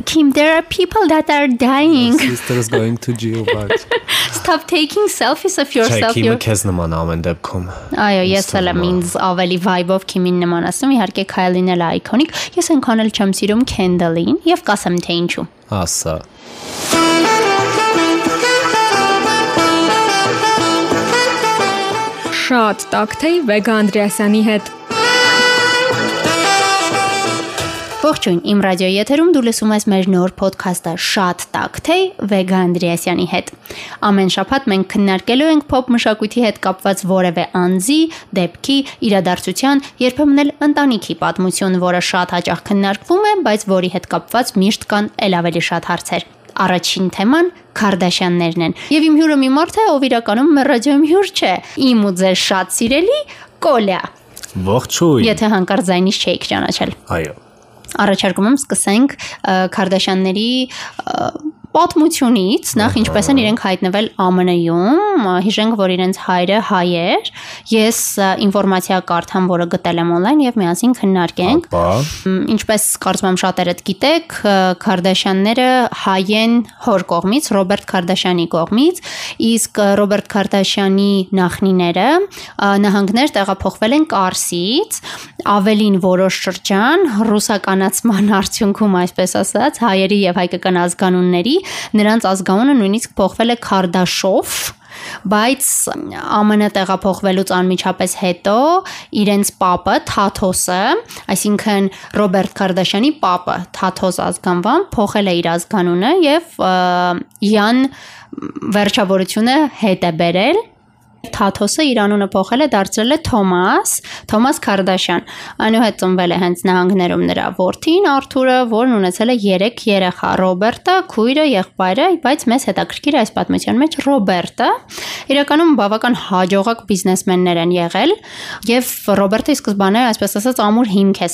Kim, there are people that are dying. My sister is going to jail, but Stop taking selfies of Չէ, yourself. Քիմը You're... քեզ նման ամեն դեպքում։ Այո, ես էլ եմ ինձ ավելի vibe-ով Kim-ին նման ասում, իհարկե Kylie-ն էլ iconic։ Ես այնքան էլ չեմ սիրում Kendall-ին եւ կասեմ թե ինչու։ Ասա։ Շատ տակ թեյ Վեգա Անդրեասյանի հետ։ Ողջույն, իմ ռադիոյի եթերում դու լսում ես մեր նոր ոդքասթը Շատ տակ թե Վեգա Անդրեասյանի հետ։ Ամեն շաբաթ մենք քննարկելու ենք փոփ մշակույթի հետ կապված որևէ անձի, դեպքի, իրադարձության, երբեմն էլ ընտանիքի պատմություն, որը շատ հաճախ քննարկվում է, բայց որի հետ կապված միշտ կան ել ավելի շատ հարցեր։ Առաջին թեման Քարդաշյաններն են։ Եվ իմ հյուրը մի մարդ է, ով իրականում մեր ռադիոյում հյուր չէ։ Իմ ու ձեր շատ սիրելի Կոլյա։ Ողջույն։ Եթե հանկարծ ձայնից չէիք ճանաչել։ Այո։ Առաջարկում եմ սկսենք Քարդաշյանների պատմությունից, նախ ինչպես են իրենք հայտնվել ԱՄՆ-ում, հիշենք, որ իրենց հայրը հայ էր։ Ես ինֆորմացիա կարդամ, որը գտել եմ on-line եւ միասին քննարկենք։ Ինչպես կարծում եմ շատերդ գիտեք, Քարդաշյանները հայ են հոր կողմից, Ռոբերտ Քարդաշյանի կողմից, իսկ Ռոբերտ Քարդաշյանի նախնիները նահանգներ տեղափոխվել են Կարսից, ավելին որոշ շրջան ռուսականացման արդյունքում, այսպես ասած, հայերի եւ հայկական ազգանունների նրանց ազգանունը նույնիսկ փոխվել է Քարդաշով բայց ԱՄՆ տեղափոխվելուց անմիջապես հետո իրենց պապը Թաթոսը, այսինքն Ռոբերտ Քարդաշյանի պապը Թաթոս ազգանվան փոխել է իր ազգանունը եւ Յան վերջավորությունը հետ է բերել Թաթոսը իր անունը փոխել է դարձրել է Թոմաս, Թոմաս Քարդաշյան։ Այնուհետ ծնվել է հենց նահանգներում նրա որդին Արթուրը, որն ունեցել է 3 երեխա՝ Ռոբերտը, քույրը, եղբայրը, բայց մեծ հետաքրքիր այս պատմության մեջ Ռոբերտը։ Իրականում բավական հաջողակ բիզնեսմեններ են եղել, եւ Ռոբերտը սկզբանե, այսպես ասած, ամուր հիմք է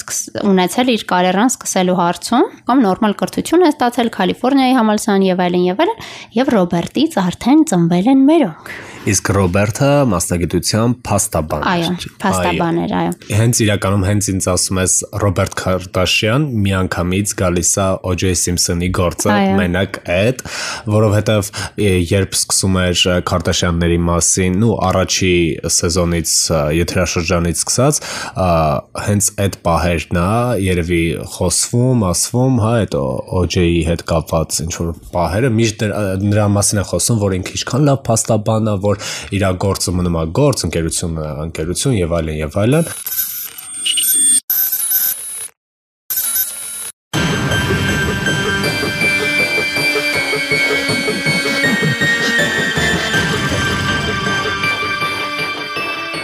ունեցել իր կարիերան սկսելու հարցում, կամ նորմալ կրթություն է ստացել Կալիֆոռնիայի համալսարան եւ այլն եւ այլն, եւ Ռոբերտից արդեն ծնվել են մերոնք։ իսկ Ռոբերտը մասնագիտությամբ փաստաբան Այո, էր։ փաստաբան էր, այո։ Հենց իրականում հենց ինձ ասում ես Ռոբերտ Քարդաշյան միանգամից գալիս է O.J. Simpson-ի գործը Այո։ մենակ այդ, որովհետև երբ սկսում էր ը, Քարդաշյանների մասին, ու առաջի սեզոնից եթերաշրջանից սկսած, հենց այդ պահերն է երևի խոսվում, ասվում, հա, այդ O.J.-ի հետ կապված ինչ որ պահերը միշտ նրա- նրա մասին է խոսում, որ ինքը ինչքան լավ փաստաբան է, որ իր գործը մնում է գործ, ընկերությունը ընկերություն եւ այլն եւ այլն։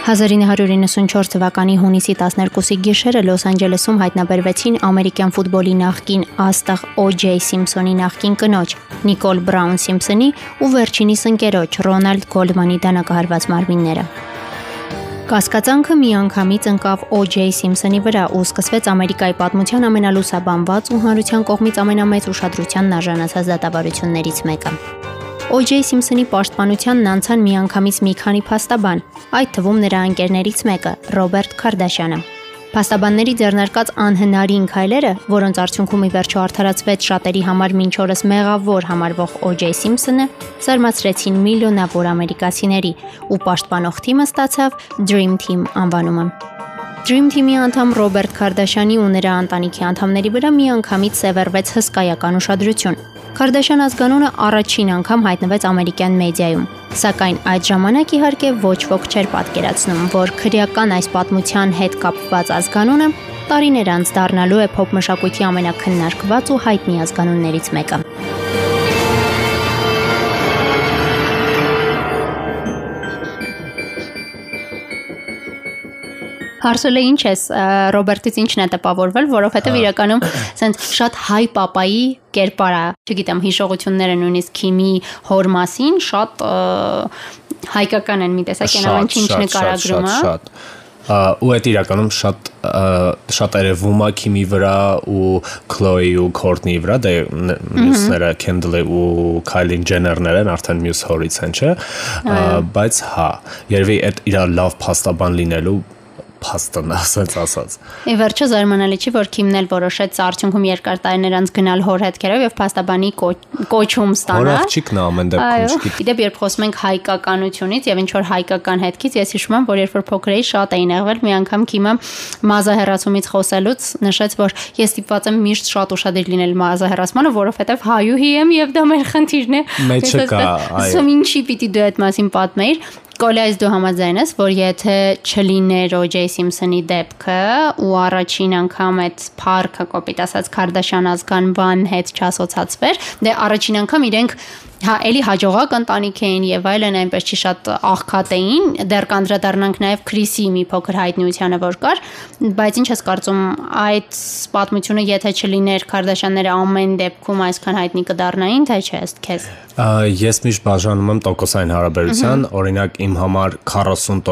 1994 թվականի հունիսի 12-ի գիշերը Լոս Անջելեսում հայտնաբերվեցին ամերիկյան ֆուտբոլի նախկին աստղ O.J. Սիմփսոնի նախկին կնոջ Նիկոլ Բրաուն Սիմփսոնի ու վերջինիս ընկերոջ Ռոնալդ Գոլդմանի դանակահարված մարմինները։ Կասկածանքը միանգամից ընկավ O.J. Սիմփսոնի վրա ու սկսվեց Ամերիկայի պատմության ամենալուսաբանված ու հանրության կողմից ամենամեծ ուշադրությանն արժանացած դատավարություններից մեկը։ O.J. Սիմփսոնի պաշտպանությանն անցան միանգամից մի քանի փաստաբան, այդ թվում նրա ընկերներից մեկը՝ Ռոբերտ Քարդաշյանը։ Փաստաբանների ձեռնարկած անհնարին քայլերը, որոնց արդյունքում ի վերջո արդարացվեց շատերի համար մինչ օրս մեղավոր համարվող O.J. Սիմփսոնը, զարմացրեցին միլիոնավոր ամերիկացիների ու պաշտպանող թիմը ստացավ Dream Team անվանումը։ Dream Team-ի անդամ Ռոբերտ Քարդաշյանի ու նրա ընտանիքի անդամների վրա միանգամից սևեռվեց հսկայական ուշադրություն։ Քարդաշյան ազգանունը առաջին անգամ հայտնվեց ամերիկյան մեդիայում, սակայն այդ ժամանակ իհարկե ոչ ոք չէր պատկերացնում, որ քրեական այս պատմության հետ կապված ազգանունը տարիներ անց դառնալու է փոփ մշակույթի ամենակննարկված ու հայտնի ազգանուններից մեկը։ Հարցել է ինչ ես Ռոբերտից ինչն է տպավորվել, որովհետև իրականում սենց շատ հայ պապայի կերպար է, չգիտեմ, հիշողությունները նույնիսկ քիմի հոր մասին շատ հայկական են մի տեսակ են ամեն ինչ նկարագրում, հա։ շատ Ա, ու այդ իրականում շատ շատ երևում է Քիմի վրա ու Քլոյի ու Քորտնիի վրա, դե մյուսները Քենդլի ու Քայլին Ջեներներ են, արդեն մյուս հորից են, չէ։ Բայց հա, երևի այդ իր լավ փաստաբան լինելու փաստն ասած ասած։ Ի վերջո զարմանալի չի, որ Քիմն էլ որոշեց արդյունքում երկար տարիներ անց գնալ հոր հետքերով եւ փաստաբանի կոչում ստանալ։ Հոր աղջիկն է ամեն դեպքում չգիտի։ Իդեպ երբ խոսում ենք հայկականությունից եւ ինչ որ հայկական հետքից, ես հիշում եմ, որ երբ որ փոքր էի շատ էին եղվել, մի անգամ Քիմը մազահեռացումից խոսելուց նշեց, որ ես ստիպված եմ միշտ շատ ուշադիր լինել մազահեռացմանը, որովհետեւ հայուհի եմ եւ դա մեր խնդիրն է։ Մեջը կա, այո։ Սա ինչի պիտի դու այդ մասին պատմեիր, Կոլյայս դու համաձայն ես, որ եթե չլիներ O.J. Simpson-ի դեպքը ու առաջին անգամ այդ Park-ը կոպիտ ասած Քարդաշյան ազգանվան հետ չասոցացվեր, դե առաջին անգամ իրենք հա էլի հաջողակ ընտանիք էին եւ այլն այնպես չի շատ աղքատ էին դեռ կանդրադառնանք նաեւ Քրիսի մի փոքր հայտնիությանը որ կար բայց ինչ ես կարծում այդ պատմությունը եթե չլիներ Քարդաշյանները ամեն դեպքում այսքան հայտնի կդառնային թե չէ ըստ քեզ ես միշտ բաժանում եմ տոկոսային հարաբերության օրինակ իմ համար 40%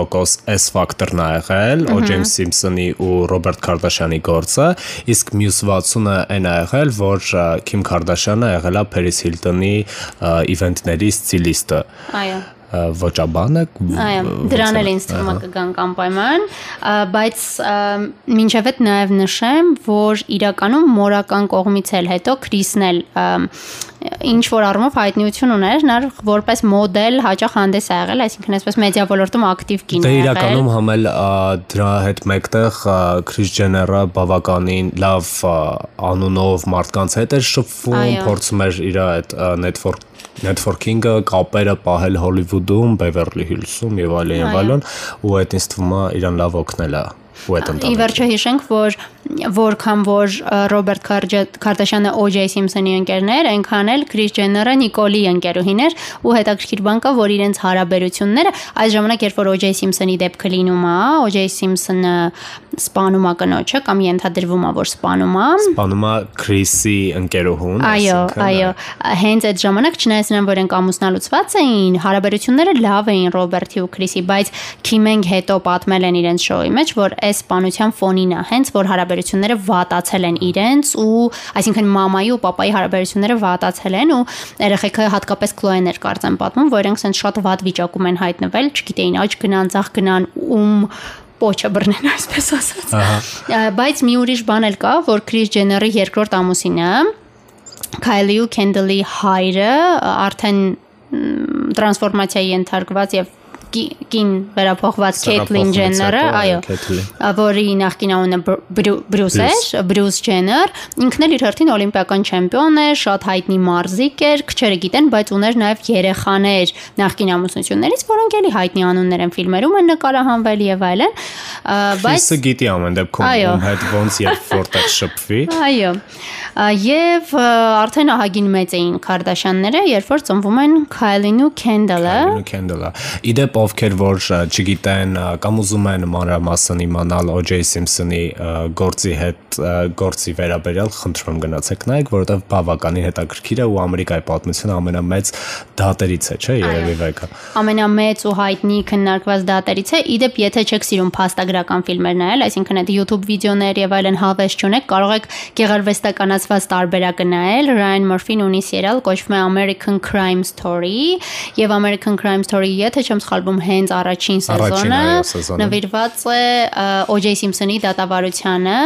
S ֆակտորն ա եղել O.J. Simpson-ի ու Ռոբերտ Քարդաշյանի գործը իսկ մյուս 60-ը այն ա եղել որ Քիմ Քարդաշյանը եղել է Փերիս Հիլտոնի իվենտների ստիլիստը։ Այո ոճաբանը այո դրան էլ ինձ թվում է կգանք անպայման բայց մինչև այդ նաև նշեմ որ իրականում մորական կողմից էլ հետո Քրիսն էլ ինչ որ առումով հայտնիություն ուներ նա որպես մոդել հաճախ հանդես ա եղել այսինքն այսպես մեդիա ոլորտում ակտիվ կին է եղել դե իրականում համել դրա հետ մեկտեղ Քրիս Ջեները բավականին լավ անունով մարդկանց հետ էր շփվում փորձում էր իր այդ network networking-ը, կապերը պահել Հոլիվուդում, Beverly Hills-ում եւ այլն եւ այլն, ու այդ ինձ թվում է իրան լավ օգնել է ու այդ ընտանիքը։ Ի վերջո հիշենք, որ որքան որ Ռոբերտ Քարդաշյանը O.J. Simpson-ի ընկերներ, այնքան էլ Քրիս Ջեները Նիկոլի ընկերուհին էր ու հետաքրքիր բան կա, որ իրենց հարաբերությունները այս ժամանակ երբ որ O.J. Simpson-ի դեպքը լինում է, O.J. Simpson-ը սպանում է կնոջը կամ ենթադրվում է, որ սպանում է։ Սպանում է Քրիսի ընկերուհուն, Այո, այո, հենց այդ ժամանակ չնայած նրան, որ են ամուսնալուծված էին, հարաբերությունները լավ էին Ռոբերտի ու Քրիսի, բայց Քիմենք հետո պատմել են իրենց շոուի մեջ, որ այս սպանության ֆոնին է, հենց որ հարաբերությունները վատացել են իրենց ու այսինքն մամայի ու papayi հարաբերությունները վատացել են ու երեխեքը հատկապես Քլոեն էր կարծեմ պատմում, որ իրենք sense շատ վատ վիճակում են հայտնվել, չգիտեին աճ գնան, ցախ գնան, ում պոչը բռնեն այսպես ասած։ Բայց մի ուրիշ բան էլ կա, որ Քրիս Ջեների երկրորդ ամուսինը Քայլի ու Քենդլի հայրը արդեն տրանսֆորմացիայի ենթարկված եւ կին վերափոխված Քեյթլին Ջեները, այո, որի նախկին անունը Բրյուս էր, Բրյուս Ջեներ, ինքն էլ իր հերթին օլիմպիական չեմպիոն է, շատ հայտնի մարզիկ էր, քչերը գիտեն, բայց ուներ նաև երեխաներ նախկին ամուսնություններից, որոնք էլի հայտնի անուններ են ֆիլմերում են նկարահանվել եւ այլն, բայց Ֆիսը գիտի ամեն դեպքում ում հետ ոնց եւ որտեղ շփվի։ Այո։ Եվ արդեն ահագին մեծ էին Քարդաշյանները, երբ որ ծնվում են Քայլին ու ու Քենդալը։ Իդեպ ովքեր որ չգիտեն կամ ուզում են մանրամասն իմանալ O.J. Simpson-ի գործի հետ գործի վերաբերյալ, խնդրում գնացեք նայեք, որովհետև բավականին հետաքրքիր է ու Ամերիկայի պատմությունը ամենամեծ դատերից է, չէ՞, երևի վեկը։ Ամենամեծ ու հայտնի քննարկված դատերից է։ Իդեպ, եթե չեք սիրում փաստագրական ֆիլմեր նայել, այսինքն այդ YouTube վիդեոներ եւ այլն հավես չունեք, կարող եք գեղարվեստականացված տարբերակը նայել։ Ryan Murphy-ն ունի սերիալ, կոչվում է American Crime Story, եւ American Crime Story-ի, եթե չեմ սխալվում, թվում հենց առաջին սեզոնը նվիրված է O.J. Simpson-ի դատավարությանը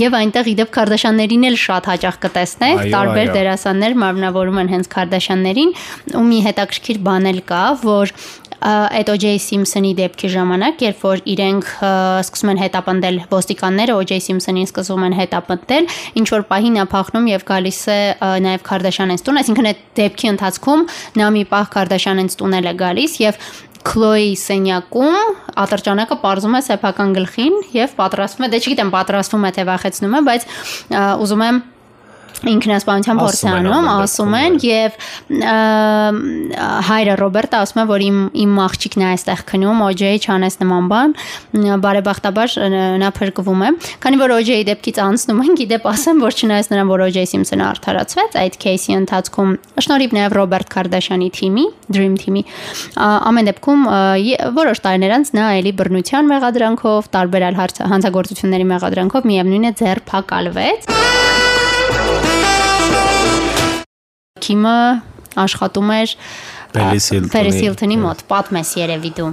եւ այնտեղ իդեպ Քարդաշյաններին էլ շատ հաճախ կտեսնեք տարբեր դերասաններ մարմնավորում են հենց Քարդաշյաններին ու մի հետաքրքիր բան էլ կա որ այդ O.J. Simpson-ի դեպքի ժամանակ, երբ որ իրենք սկսում են հետապնդել ոստիկանները O.J. Simpson-ին սկսում են հետապնդել, ինչ որ պահին նա փախնում եւ գալիս է նաեւ Քարդաշյանենց տուն, այսինքն այդ դեպքի ընթացքում նա մի պահ Քարդաշյանենց տունել է գալիս եւ Քլոյի սենյակում ատրճանակը parzum է սեփական գլխին եւ պատրաստվում է, դե չգիտեմ պատրաստվում է թե վախեցնում է, բայց ուզում եմ ինքնասպանության փորձ է անում, ասում են եւ հայրը Ռոբերտը ասում է, որ իմ իմ աղջիկն է այստեղ քնում, OJ-ի չանես նման բան, բարեբախտաբար նա փրկվում է։ Քանի որ OJ-ի դեպքից անցնում են, գիտեպ ասեմ, որ չնայած նրան, որ OJ Simpson-ը արդարացվեց, այդ кейսի ընթացքում շնորհիվ նաեւ Ռոբերտ Քարդաշյանի թիմի, Dream Team-ի, ամեն դեպքում որոշ տարիներ անց նա էլի բռնության մեղադրանքով, տարբեր այլ հանցագործությունների մեղադրանքով միևնույն է ձերփակալվեց։ Քիմը աշխատում էր Paris Hilton-ի մոտ, պատմես երևի դու։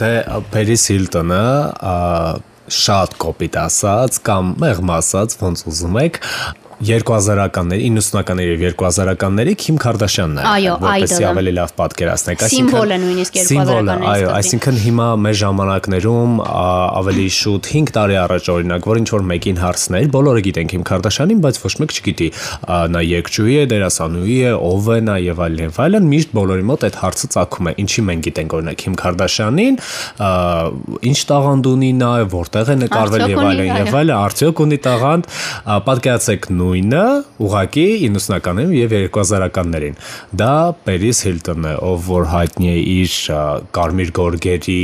Դե Paris Hilton-ը շատ կոպիտ ասած կամ մեղմ ասած, ոնց ուզում եք, 2000-ականների, 90-ականների եւ 2000-ականների Քիմ Քարդաշյանն է, որպեսզի ավելի լավ պատկերացնեք, այսինքն սիմվոլը նույնիսկ 2000-ականներից։ Այո, այսինքն հիմա մեր ժամանակներում ավելի շուտ 5 տարի առաջ օրինակ, որ ինչ որ մեկին հարցներ, բոլորը գիտեն Քիմ Քարդաշյանին, բայց ոչ մեկ չգիտի նա երգչուհի է, դերասանուհի է, ով է նա եւ այլն եւ այլն, միշտ բոլորի մոտ այդ հարցը ցակում է։ Ինչի մենք գիտենք օրինակ Քիմ Քարդաշյանին, ինչ տաղանդ ունի նա, որտեղ է նկարվել եւ այլն եւ այլն, արդյոք ունի տաղանդ, պատկերացեք նույն նույնը ուղակի 90-ականներին եւ 2000-ականներին։ Դա Paris Hilton-ն է, ով որ հայտնի է իր կարմիր գորգերի,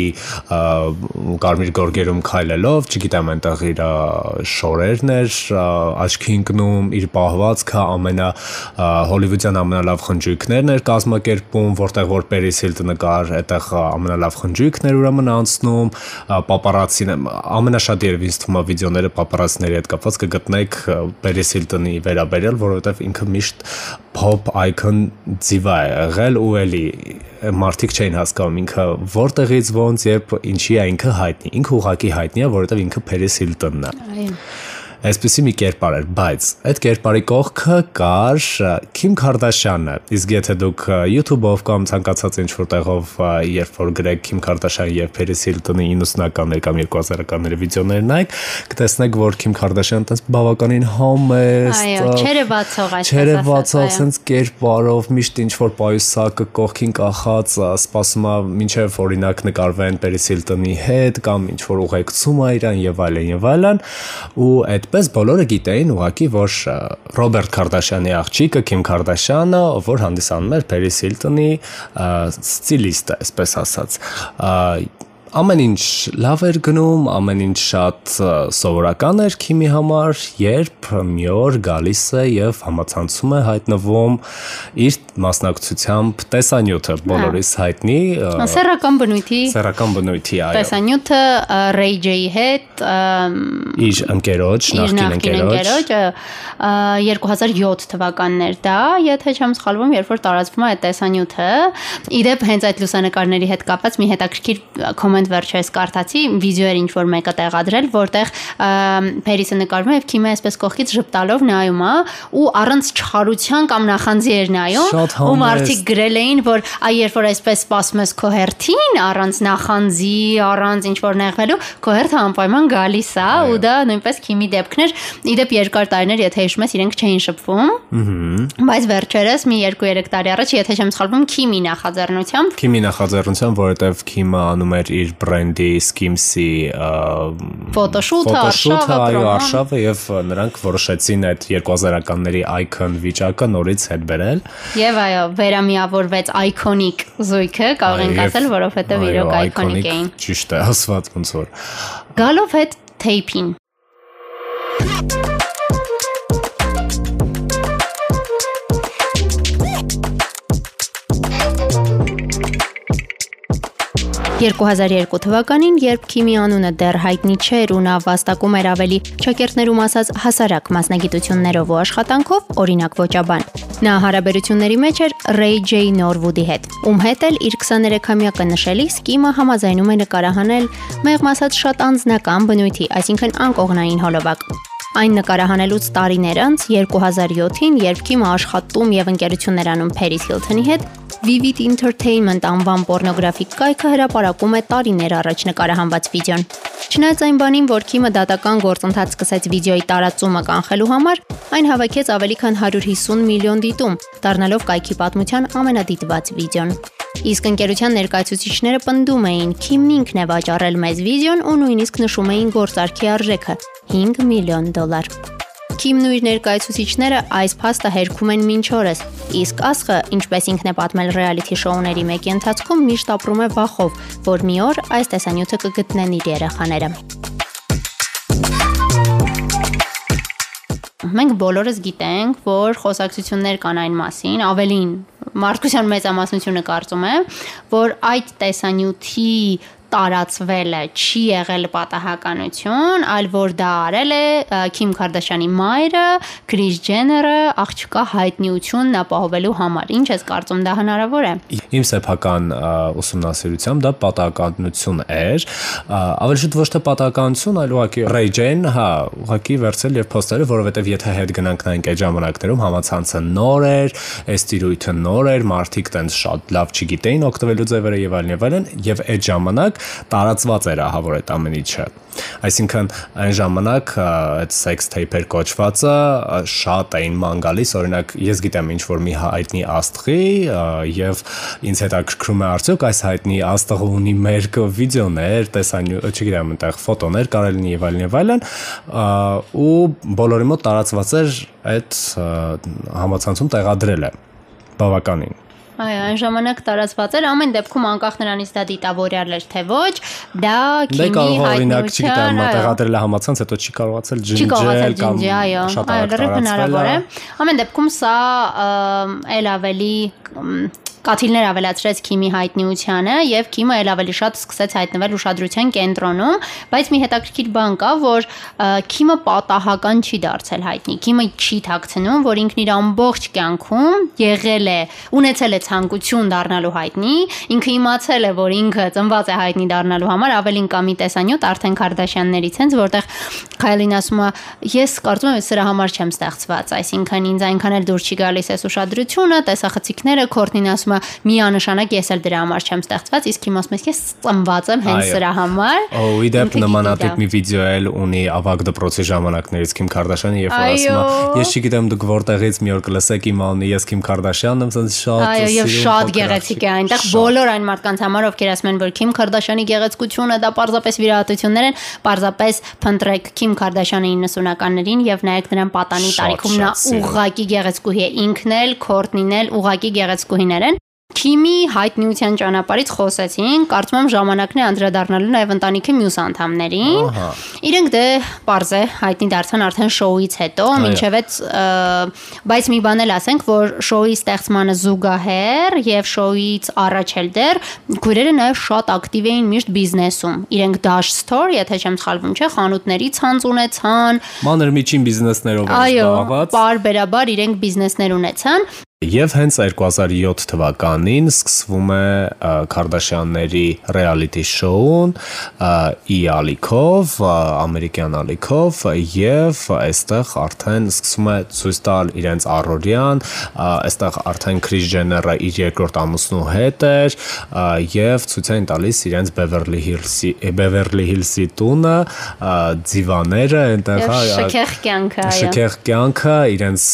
կարմիր գորգերում քայլելով, չգիտեմ, այնտեղ իր շորերն էր աչքի ընկնում, իր պահվածքը ամենա հոլիվուդյան ամենալավ խնջույքներն էր կազմակերպում, որտեղ որ Paris Hilton-ը կար, այդտեղ ամենալավ խնջույքներ ուրեմն անցնում, պապարացին ամենաշատ երևի ինձ թվում է վիդեոները պապարացիների հետ կապված կգտնեք Paris Hilton տնի վերաբերել, որովհետև ինքը միշտ pop icon ձիվա է եղել ու էլի մարդիկ չէին հասկանում ինքը որտեղից ոնց երբ ինչի է ինքը հայտնի։ Ինքը ուղակի հայտնի է, որովհետև ինքը Paris Hilton-ն է։ Այո այսպեսի մի կերպար էր, բայց այդ կերպարի կողքը կար Քիմ Քարդաշյանը։ Իսկ եթե դուք YouTube-ով կամ ցանկացած ինչ-որ տեղով երբ որ գրեք Քիմ Քարդաշյան եւ Paris Hilton-ի 90-ականներ կամ 2000-ականների վիդեոներ նայեք, կտեսնեք, որ Քիմ Քարդաշյանը տես բավականին համեստ, այո, չերևացող այսպես չերևացող sense կերպարով միշտ ինչ-որ պայուսակը կողքին կախած, սպասում է մինչև օրինակ նկարվեն Paris Hilton-ի հետ կամ ինչ-որ ուղեկցում է իրան եւ այլն եւ այլն ու այդ այդպես բոլորը գիտեին ուղակի, որ Ռոբերտ Քարդաշյանի աղջիկը Քիմ Քարդաշյանը, որ հանդիսանում էր Փերիս Հիլտոնի ստիլիստը, այսպես ասած, ամեն ինչ լավ էր գնում, ամեն ինչ շատ սովորական էր քիմի համար, երբ մի օր գալիս է եւ համացանցում է հայտնվում իր մասնակցությամբ տեսանյութը բոլորիս հայտնի սեռական բնույթի սեռական բնույթի այո տեսանյութը Ray J-ի հետ իր ընկերոջ, նախկին ընկերոջ 2007 թվականներ դա, եթե չեմ սխալվում, երբ որ տարածվում է տեսանյութը, իդեպ հենց այդ լուսանկարների հետ կապված մի հետաքրքիր կոմենտ կոմենտ վերջերս կարդացի, վիդեոեր ինչ որ մեկը տեղադրել, որտեղ Փերիսը նկարվում է եւ Քիմը այսպես կողքից ժպտալով նայում է ու առանց չխարության կամ նախանձի էր նայում ու մարդիկ գրել էին, որ այ երբ որ այսպես սպասում ես քո հերթին, առանց նախանձի, առանց ինչ որ նեղվելու, քո հերթը անպայման գալիս է ու դա նույնպես Քիմի դեպքն էր։ Իդեպ երկար տարիներ, եթե հիշում ես, իրենք չէին շփվում։ Բայց վերջերս մի 2-3 տարի առաջ, եթե չեմ սխալվում, Քիմի նախաձեռնությամբ Քիմի նախաձեռնությամբ, որովհետև Քիմը անում էր իր իր բրենդի Skims-ի ֆոտոշութը, արշավը, այո, արշավը եւ նրանք որոշեցին այդ 2000-ականների icon վիճակը նորից հետ բերել։ Եվ այո, վերամիավորվեց iconic զույգը, կարող ենք ասել, որովհետեւ իրոք iconic էին։ Ճիշտ է, ասված ոնց որ։ Գալով հետ tape-ին 2002 թվականին, երբ Քիմի անունը դեռ հայտնի չէր ու նա վաստակում էր ավելի ճակերտներում ասած հասարակ մասնագիտություններով ու աշխատանքով, օրինակ ոճաբան։ Նա հարաբերությունների մեջ էր Ray J Norwood-ի հետ, ում հետ էլ իր 23-ամյակը նշելիս Կիմը համաձայնում է նկարահանել մեղմ ասած շատ անձնական բնույթի, այսինքն անկողնային հոլովակ։ Այն նկարահանելուց տարիներ անց 2007-ին, երբ Քիմը աշխատում եւ ընկերություններ անում Paris Hilton-ի հետ, Vivid Entertainment անվան պորնոգրաֆիկ կայքը հրապարակում է տարիներ առաջ նկարահանված վիդեոն։ Չնայած այն բանին, որ Քիմը դատական գործընթաց սկսեց վիդեոյի տարածումը կանխելու համար, այն հավաքեց ավելի քան 150 միլիոն դիտում, դառնալով կայքի պատմության ամենադիտված վիդեոն։ Իսկ ընկերության ներկայացուցիչները պնդում էին, Քիմն ինքն է վաճառել մեզ վիդեոն ու նույնիսկ նշում էին գործարքի արժեքը՝ 5 միլիոն դոլար։ Քիմն ու իր ներկայացուցիչները այս փաստը հերքում են մինչ օրս, իսկ Ասխը, ինչպես ինքն է պատմել ռեալիթի շոուների մեկի ընթացքում, միշտ ապրում է վախով, որ մի օր այս տեսանյութը կգտնեն իր երեխաները։ Մենք բոլորս գիտենք, որ խոսակցություններ կան այն մասին, ավելին մարդկության մեծամասնությունը կարծում է, որ այդ տեսանյութի տարածվելը չի եղել պատահականություն, այլ որ դա արել է Քիմ Քարդաշյանի մայրը, Քրիս Ջեները աղջկա հայտնիությունն ապահովելու համար։ Ինչ ես կարծում, դա հնարավոր է։ Իմ սեփական ուսումնասիրությամբ դա պատահականություն էր, ավելի շուտ ոչ թե պատահականություն, այլ ուղղակի Jane, հա, ուղղակի վերցել եւ փոստերը, որովհետեւ եթե հետ գնանք նայենք այդ ժամանակներում համացանցը նոր էր, այս տիրույթը նոր էր, մարդիկ տենց շատ լավ չգիտեին օգտվելու ձևերը եւ այլն եւ այլն, եւ այդ ժամանակ տարածված էր ահա որ այդ ամեն ինչը այսինքն այն ժամանակ այդ sex tape-էր կոչվածը շատ էին ման գալիս օրինակ ես գիտեմ ինչ որ մի հայտնի աստղի եւ ինձ հետաքրքրում է արդյոք այս հայտնի աստղը ունի մերկ վիդեոներ տեսան չգիտեմ այնտեղ ֆոտոներ կարելի լինի եւ այլն եւ այլն ու բոլորի մոտ տարածված էր այդ համացանցում տեղադրելը բավականին Այո, այն ժամանակ տարածված էր ամեն դեպքում անկախ նրանից դա դիտավորյալ էր թե ոչ, դա քիմի հայտնության, օրինակ, չգիտեմ, տեղադրել է համացանց, հետո չի կարողացել ջնջել կամ շատ արագ տարածվել։ Ամեն դեպքում սա ել ավելի կաթիլներ ավելացրեց Քիմի հայտնիությանը եւ Քիմը ել ավելի շատ սկսեց հայտնվել ուշադրության կենտրոնում, բայց մի հետաքրքիր բան կա, որ Քիմը պատահական չի դարձել հայտնի։ Քիմը չի ཐակցնում, որ ինքն իր ամբողջ կյանքում եղել է, ունեցել է ցանկություն դառնալու հայտնի, ինքը իմացել է, որ ինքը ծնված է հայտնի դառնալու համար, ավելին կա մի տեսանյութ արդեն Քարդաշյաններից հենց, որտեղ Քայլին ասում է, ես կարծում եմ սրա համար չեմ ստեղծված, այսինքն ինձ այնքան էլ դուր չի գալիս այս ուշադրությունը, տեսախցիկները, Քորտնին ասում է, միանշանակ ես էլ դրա համար չեմ ստեղծված, իսկ հիմա ասում ես ես ծնված եմ հենց սրա համար։ Օ, իդեպ նմանատիպ մի վիդեո էլ ունի ավակ դպրոցի ժամանակներից Քիմ Քարդաշյանը, երբ որ ասում է, ես չգիտեմ դուք որտեղից մի օր կլսեք իմ անունը, ես Քիմ Քարդաշյանն եմ, ասես շատ Այո, եւ շատ գեղեցիկ է այնտեղ բոլոր այն մարդկանց համար, ովքեր ասում են, որ Քիմ Քարդաշյանի գեղեցկությունը դա պարզապես վիրահատություններ են, պարզապես փնտրեք Քիմ Քարդաշյանը 90-ականներին եւ նայեք նրան պատանի տարիքում նա ուղղակի գեղեցկուհի է ինքն էլ, Քորտնին էլ ուղղակի գեղեցկուհիներ են Քիմի հայտնիության ճանապարհից խոսեցին, կարծում եմ ժամանակն է անդրադառնալու նաև ընտանիքի մյուս անդամներին։ Իրենք դե པարզ է հայտնի դարձան արդեն շոուից հետո, մինչև այդ բայց մի բան էլ ասենք, որ շոուի ստեղծմանը զուգահեռ եւ շոուից առաջ էլ դեռ քուրերը նաև շատ ակտիվ էին միշտ բիզնեսում։ Իրենք Dash Store, եթե չեմ սխալվում, չէ, խանութների ցանց ունեցան։ Մանր միջին բիզնեսներով են զբաղված։ Այո, պարբերաբար իրենք բիզնեսներ ունեցան Եվ հենց 2007 թվականին սկսվում է Քարդաշյանների reality show-ն ի ալիքով, ամերիկյան ալիքով եւ այստեղ արդեն սկսում է ցույց տալ իրենց առօրյան, այստեղ արդեն Kris Jenner-ը իր երկրորդ ամուսնու հետ էր եւ ցույց են տալիս իրենց Beverly Hills-ի Beverly Hills-ի տունը, ձիվաները, այնտեղ հա շքեղ կյանքը, այո։ Շքեղ կյանքը, իրենց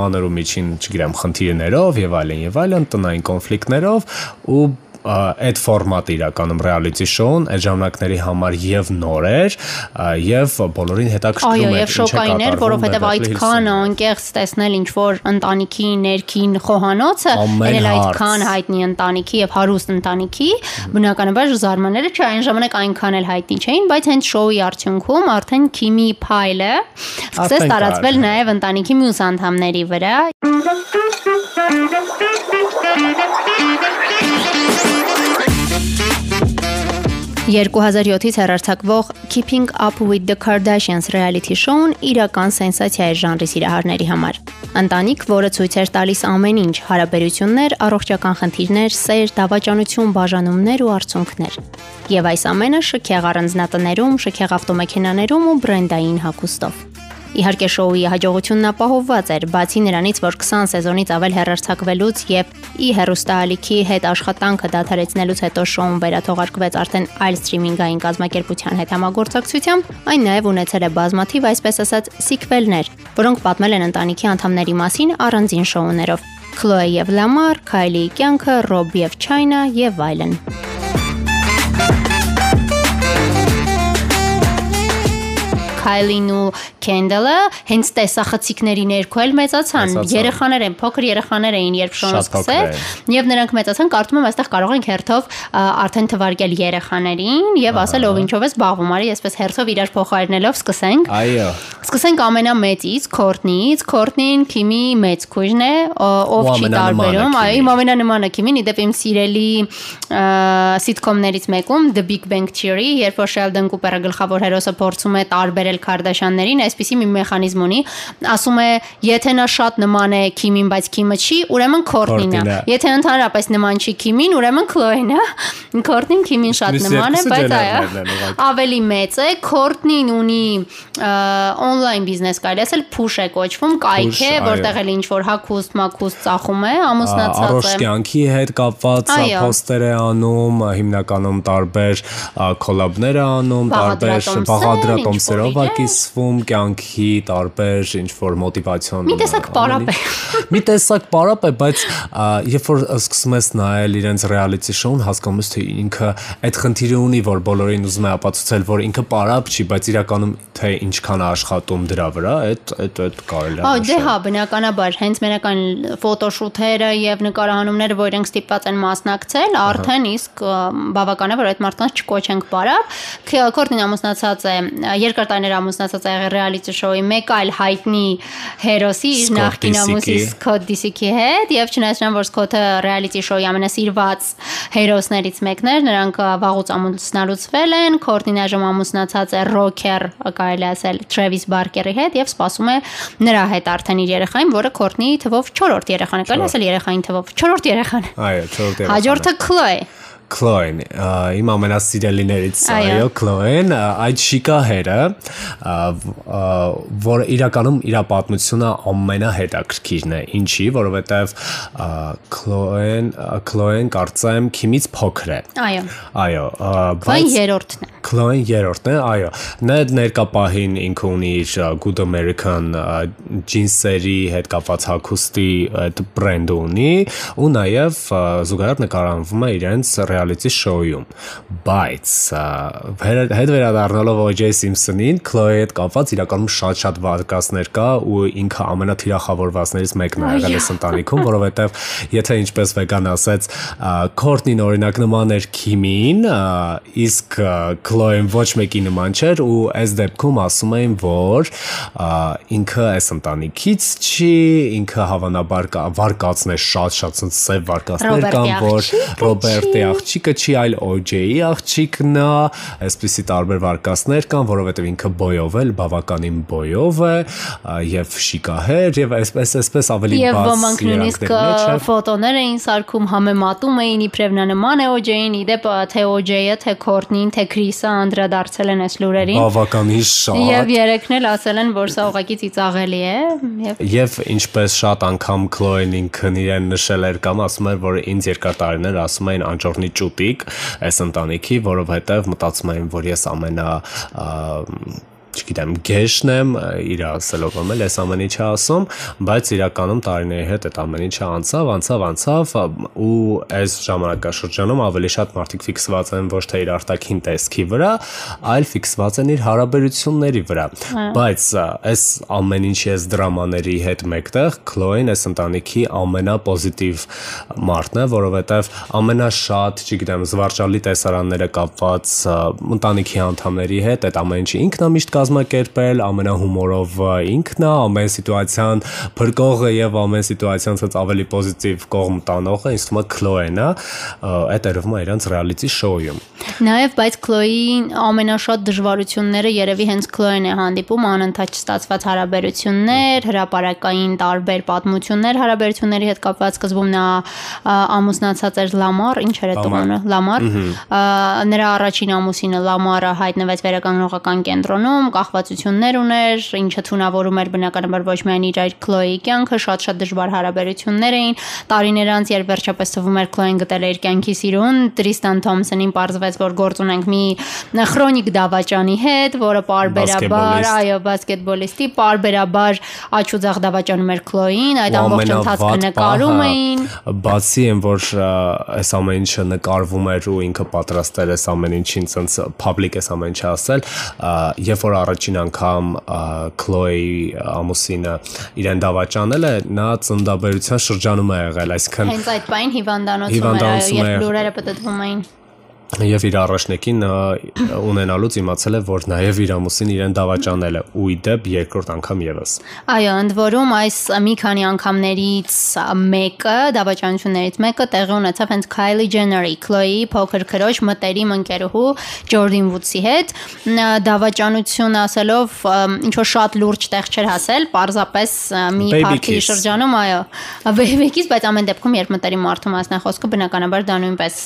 մանր ու միջին, չգիտեմ, խնդիրներով եւ այլն եւ այլն տնային կոնֆլիկտներով ու այդ ֆորմատը իրականում reality show-ն այդ ժամանակների համար եւ նոր էր եւ բոլորին հետաքրքրում էր Այո, եւ շոկային էր, որովհետեւ այդքան անկեղծ տեսնել ինչ որ ընտանիքի ներքին խոհանոցը, այլ այդքան հայտնի ընտանիքի եւ հարուստ ընտանիքի, բնականաբար զարմանալի չէ, այն ժամանակ այնքան էլ հայտնի չէին, բայց հենց շոուի արդյունքում արդեն Քիմի Փայլը սկսեց տարածվել նաեւ ընտանիքի մյուս անդամների վրա։ 2007-ից հեռարձակվող Keeping Up with the Kardashians reality show-ն իրական սենսացիա է ժանրի սիրահարների համար։ Ընտանիք, որը ցույց էր տալիս ամեն ինչ՝ հարաբերություններ, առողջական խնդիրներ, սեր, դավաճանություն, բաժանումներ ու արցունքներ։ Եվ այս ամենը շքեղ առանձնատներում, շքեղ ավտոմեքենաներում ու բրենդային հագուստով։ Իհարկե շոուի հաջողությունն ապահովված էր, բացի նրանից, որ 20 սեզոնից ավել հեռարձակվելուց եւ ի հերոստալիքի հետ աշխատանքը դադարեցնելուց հետո շոուն վերաթողարկվեց արդեն այլ սթրիմինգային կազմակերպության հետ համագործակցությամբ, այն նաեւ ունեցել է բազմաթիվ, այսպես ասած, սիկվելներ, որոնք պատմել են ընտանիքի անդամների մասին առանձին շոուներով։ Քլոե եւ Լամար, Քայլի կյանքը, Ռոբ եւ Չայնա եւ այլն։ Քայլին ու Քենդելը հենց տեսախցիկների ներքո էլ մեծացան։ Երեխաներ են, փոքր երեխաներ էին, երբ շոնը սկսել, եւ նրանք մեծացան, կարծում եմ այստեղ կարող ենք հերթով արդեն թվարկել երեխաներին եւ ասել ով ինչով է զբաղվում, արի այսպես հերթով իրար փոխարինելով սկսենք։ Այո։ Սկսենք ամենամեծից, Քորտնից։ Քորտնին Քիմի մեծ քույրն է, ով չի տարբերում։ Այո, իմ ամենանմանը Քիմին, իդեպ իմ սիրելի սիթկոմներից մեկում The Big Bang Theory, երբ որ Sheldon Cooper-ը գլխավոր հերոսը փորձում է տարբերել Քարդաշյաններին, այսպեսի մի մեխանիզմ ունի, ասում է, եթե նա շատ նման է Քիմին, բայց Քիմը չի, ուրեմն Քորտնին է։ Եթե ընդհանրապես նման չի Քիմին, ուրեմն Քլոեն է։ Քորտնին Քիմին շատ նման է, բայց այո, ավելի մեծ է։ Քորտնին ունի on-line բիզնես կարելի ասել, push է կոչվում, կայք է, որտեղ էլ ինչ որ հակուստ, մակուստ ծախում է, ամուսնացած է։ Առողջ կյանքի հետ կապված post-եր է անում, հիմնականում տարբեր կոլաբներ է անում, տարբեր բաղադրատոմսերով է կիսվում, կյանքի տարբեր ինչ որ մոտիվացիոն Մի տեսակ պարապ է։ Մի տեսակ պարապ է, բայց երբ որ սկսում ես նայել իրենց reality show-ն, հասկանում ես թե ինքը այդ խնդիրը ունի, որ բոլորին ուզում է ապացուցել, որ ինքը պարապ չի, բայց իրականում թե ինչքան է աշխատում դրա վրա, այդ այդ այդ կարելի է։ Այո, դե հա, բնականաբար, հենց մենական ֆոտոշութերը եւ նկարահանումները, որ իրենք ստիպված են մասնակցել, արդեն իսկ բավական է, որ այդ մարդկանց չկոչենք պարապ։ Քորտին ամուսնացած է, երկար տարիներ ամուսնացած եղել reality show-ի մեկ այլ հայտնի հերոսի, իր նախկին ամուսի Scott Disick-ի հետ եւ չնայած նրան, որ Scott-ը reality show-ի ամենասիրված հերոսներից մեկն էր, նրանք վաղուց ամուսնալուծվել են, Քորտին այժմ ամուսնացած է rocker, կարելի ասել Travis Barker-ի հետ եւ սպասում է նրա հետ արդեն իր երեխային, որը Քորտնի թվով 4-րդ երեխան է, կարելի ասել երեխային թվով 4-րդ երեխան։ Այո, 4-րդ երեխան։ Հաջորդը Chloe Քլոեն, իմ ամենասիրելիներից այո, Քլոեն, այդ շիկահերը, որ իրականում իր պատմությունը ամենահետաքրքիրն է։ Ինչի, որովհետև Քլոեն, Քլոեն կարծեմ Քիմից փոքր է։ Այո։ Այո, բայց երրորդն է։ Քլոեն երրորդն է, այո։ Նա ներկապահին ինքը ունի իր Good American ջինսերի հետ կապված հագուստի այդ բրենդը ունի ու նաև զուգահեռ նկարահանվում է իրենց reality show-ում, բայց հետ վերադառնալով O.J. Simpson-ին, Chloe-ի հետ կապված իրականում շատ-շատ վարկածներ կա ու ինքը ամենաթիրախավորվածներից մեկն է եղել այս ընտանիքում, որովհետև եթե ինչպես վեգան ասեց, Courtney-ն օրինակ նման էր Kim-ին, իսկ Chloe-ն ոչ մեկի նման չէր ու այս դեպքում ասում էին, որ ինքը այս ընտանիքից չի, ինքը հավանաբար վարկածն է շատ-շատ սև վարկածներ կան, որ Ռոբերտի աղջիկը չի, այլ OJ-ի աղջիկն է, այսպիսի տարբեր վարկածներ կան, որովհետև ինքը բոյով է, բավականին բոյով է եւ շիկահեր եւ այսպես այսպես ավելի բաց։ Եվ ոմանք նույնիսկ ֆոտոներ էին սարքում, համեմատում էին իբրև նա նման է OJ-ին, իդեպ թե OJ-ը, թե Քորտնին, թե Քրիսը անդրադարձել են այս լուրերին։ Բավականին շատ։ Եվ երեքն էլ ասել են, որ սա ուղղակի ծիծաղելի է եւ Եվ ինչպես շատ անգամ Քլոեն ինքն իրեն նշել էր կամ ասում էր, որ ինձ երկար տարիներ ասում էին անճորնի ճուտիկ այս ընտանիքի, որովհետև մտածում եմ, որ ես ամենա չգիտեմ, գեշն եմ իր ասելով եմ էլ այս ամեն ինչը ասում, բայց իրականում տարիների հետ այդ ամեն ինչը անցավ, անցավ, անցավ ու այս ժամանակաշրջանում ավելի շատ մարդիկ ֆիքսված են ոչ թե իր արտաքին տեսքի վրա, այլ ֆիքսված են իր հարաբերությունների վրա։ Բայց այս ամեն ինչի այս դրամաների հետ մեկտեղ Քլոեն այս ընտանիքի ամենապոզիտիվ մարդն է, որովհետև ամենաշատ, չգիտեմ, զվարճալի տեսարանները կապված ընտանիքի անդամների հետ այդ ամեն ինչը ինքն է միշտ կազմակերպել, ամենահումորով ինքն է, ամեն սիտուացիան փրկողը եւ ամեն սիտուացիան ցած ավելի պոզիտիվ կողմ տանողը, ինձ թվում է Քլոեն է, այդ երևում է իրանց reality show-ում։ Նաեւ բայց Քլոյի ամենաշատ դժվարությունները երևի հենց Քլոեն է հանդիպում անընդհատ ստացված հարաբերություններ, հրաապարակային տարբեր պատմություններ հարաբերությունների հետ կապված սկզբում նա ամուսնացած էր Լամար, ինչ էր տողը, Լամար։ Նրա առաջին ամուսինը Լամարը հայտնվեց վերականգնողական կենտրոնում, կախվածություններ ուներ, ինչը թունավորում էր բնականաբար ոչ միայն իր այլ Քլոեի կյանքը, շատ-շատ դժվար հարաբերություններ էին։ Տարիներ անց, երբ վերջապես թվում էր Քլոեն գտել էր կյանքի սիրուն, Տրիստան Թոմսոնին պարզվեց, որ գործ ունենք մի քրոնիկ դավաճանի հետ, որը պարբերաբար, այո, բասկետբոլիստի պարբերաբար աչուձախ դավաճանում էր Քլոին, այդ ամբողջ ընթացքը նկարում էին։ Բացի այն, որ այս ամեն ինչը նկարվում էր ու ինքը պատրաստ էր այս ամեն ինչին ցած public այս ամեն ինչը ասել, երբ որ առաջին անգամ Քլոյի ամուսինը իրեն դավաճանել է, նա ծնդաբերության շրջանում է եղել, այսինքն հենց այդ բան հիվանդանոցում էր, երբ լուրերը պատտվում էին եւ իր առաջնեկին ունենալուց իմացել է, որ նաեւ իր ամուսին իրեն դավաճանել է. Ու իդեպ երկրորդ անգամ եւս։ Այո, ընդ որում այս մի քանի անգամներից մեկը, դավաճանություններից մեկը տեղի ունեցավ հենց Kylie Jenner-ի, Khloe փոքր քրոջ մտերիմ ընկերուհու Jordan Woods-ի հետ։ Դավաճանություն ասելով ինչ որ շատ լուրջ տեղ չէր հասել, parzapes մի փարքի շրջանում, այո, բեբեկից, բայց ամեն դեպքում երբ մտերիմ մարդու մասն է խոսքը, բնականաբար դա նույնպես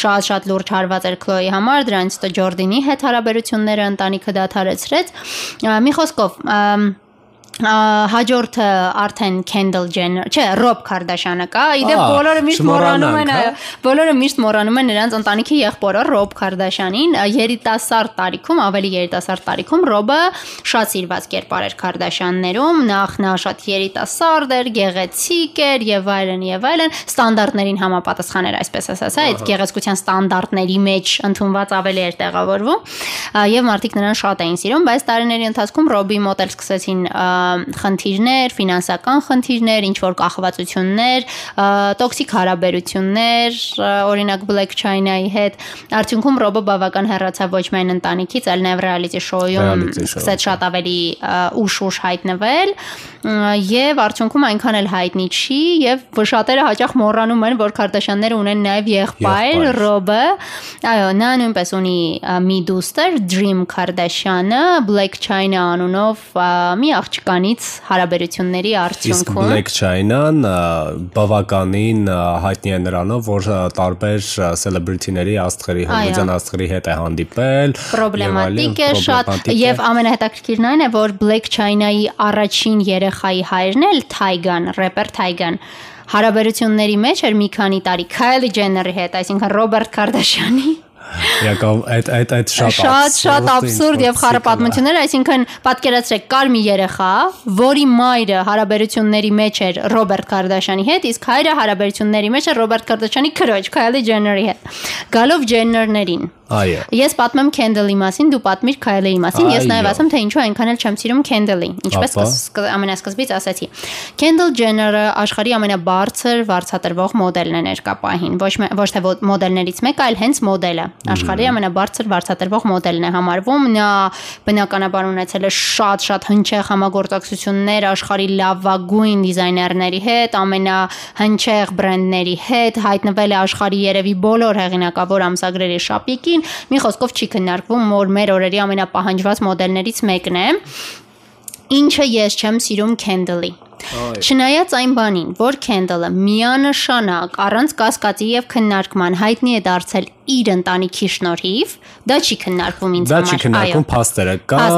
շատ-շատ լուրջ հարված էր Քլոյի համար, դրանից հետո Ջորդինի հետ հարաբերությունները ընտանիքը դադարեցրեց։ Մի խոսքով, հաջորդը արդեն Kendall Jenner, չէ, Rob Kardashian-ը կա։ Իդե բոլորը միշտ մոռանում են, այո, բոլորը միշտ մոռանում են նրանց ընտանիքի եղբորը Rob Kardashian-ին, երիտասարդ տարիքում, ավելի երիտասարդ տարիքում Rob-ը շատ սիրված կերպար էր Kardashian-ներում, նախ նա շատ երիտասարդ էր, գեղեցիկ էր եւ այլն եւ այլն, ստանդարտներին համապատասխան էր, այսպես ասած, հա, այդ գեղեցկության ստանդարտների մեջ ընդունված ավելի էր տեղավորվում եւ մարդիկ նրան շատ էին սիրում, բայց տարիների ընթացքում Rob-ի մոտ էլ սկսեցին խնդիրներ, ֆինանսական խնդիրներ, ինչ որ կախվածություններ, տոքսիկ հարաբերություններ, օրինակ Black China-ի հետ։ Արդյունքում Ռոբը բավական հեռացավ ոչ միայն ընտանիքից, այլ նաև reality show-ում սկսեց շատ ավելի ուշ-ուշ հայտնվել եւ արդյունքում այնքան էլ հայտնի չի եւ շատերը հաճախ մոռանում են որ Քարդաշյանները ունեն նաեւ եղբայր Ռոբը այո նա նույնպես ունի մի դուստր Dream Kardashian-ը Black China անունով մի աղջկանից հարաբերությունների արդյունքում Իսկ Black China-ն բավականին հայտնի է նրանով որ տարբեր celebrity-ների աստղերի հնության աստղերի հետ է հանդիպել պրոբլեմատիկ է շատ եւ ամենահետաքրքիրն այն է որ Black China-ի առաջին երեխայի հայրն էլ Թայգան, рэպեր Թայգան հարաբերությունների մեջ էր մի քանի տարի Քայլի Ջեների հետ, այսինքն Ռոբերտ Կարդաշյանի Եկավ այդ այդ այդ շատ շատ շատ абսուրդ եւ խառը պատմություններ, այսինքն պատկերացրեք, կար մի երեխա, որի մայրը հարաբերությունների մեջ էր Ռոբերտ Կարդաշյանի հետ, իսկ հայրը հարաբերությունների մեջ էր Ռոբերտ Կարդաշյանի քրոջ Քայլի Ջեների հետ։ Գալով Ջեներներին Այո։ Ես պատմեմ Kendall-ի մասին, դու պատմիր Kylie-ի մասին։ Ես նաև ասեմ, թե ինչու այնքան էլ չեմ սիրում Kendall-ին, ինչպես ամենասկզբից ասացի։ Kendall Jenner-ը աշխարհի ամենաբարձր վարձատրվող մոդելն է ներկա պահին, ոչ ոչ թե մոդելներից մեկը, այլ հենց մոդելը։ Աշխարհի ամենաբարձր վարձատրվող մոդելն է համարվում։ Նա բնականաբար ունեցել է շատ-շատ հնչեղ համագործակցություններ աշխարհի լավագույն դիզայներների հետ, ամենահնչեղ բրենդների հետ, հայտնվել է աշխարհի երևի բոլոր հեղինակավոր ամսագրերի շապիկին մի խոսքով չի քննարկվում, որ մեր օրերի ամենապահանջված մոդելներից մեկն է։ Ինչը ես չեմ սիրում Kendall-ի։ Չնայած այն բանին, որ Kendall-ը միանշանակ առանց կասկածի եւ քննարկման հայտնի է դարձել իր ընտանիքի շնորհիվ, դա չի քննարկվում ինձ համար։ Դա չի քննարկվում փաստերը կան,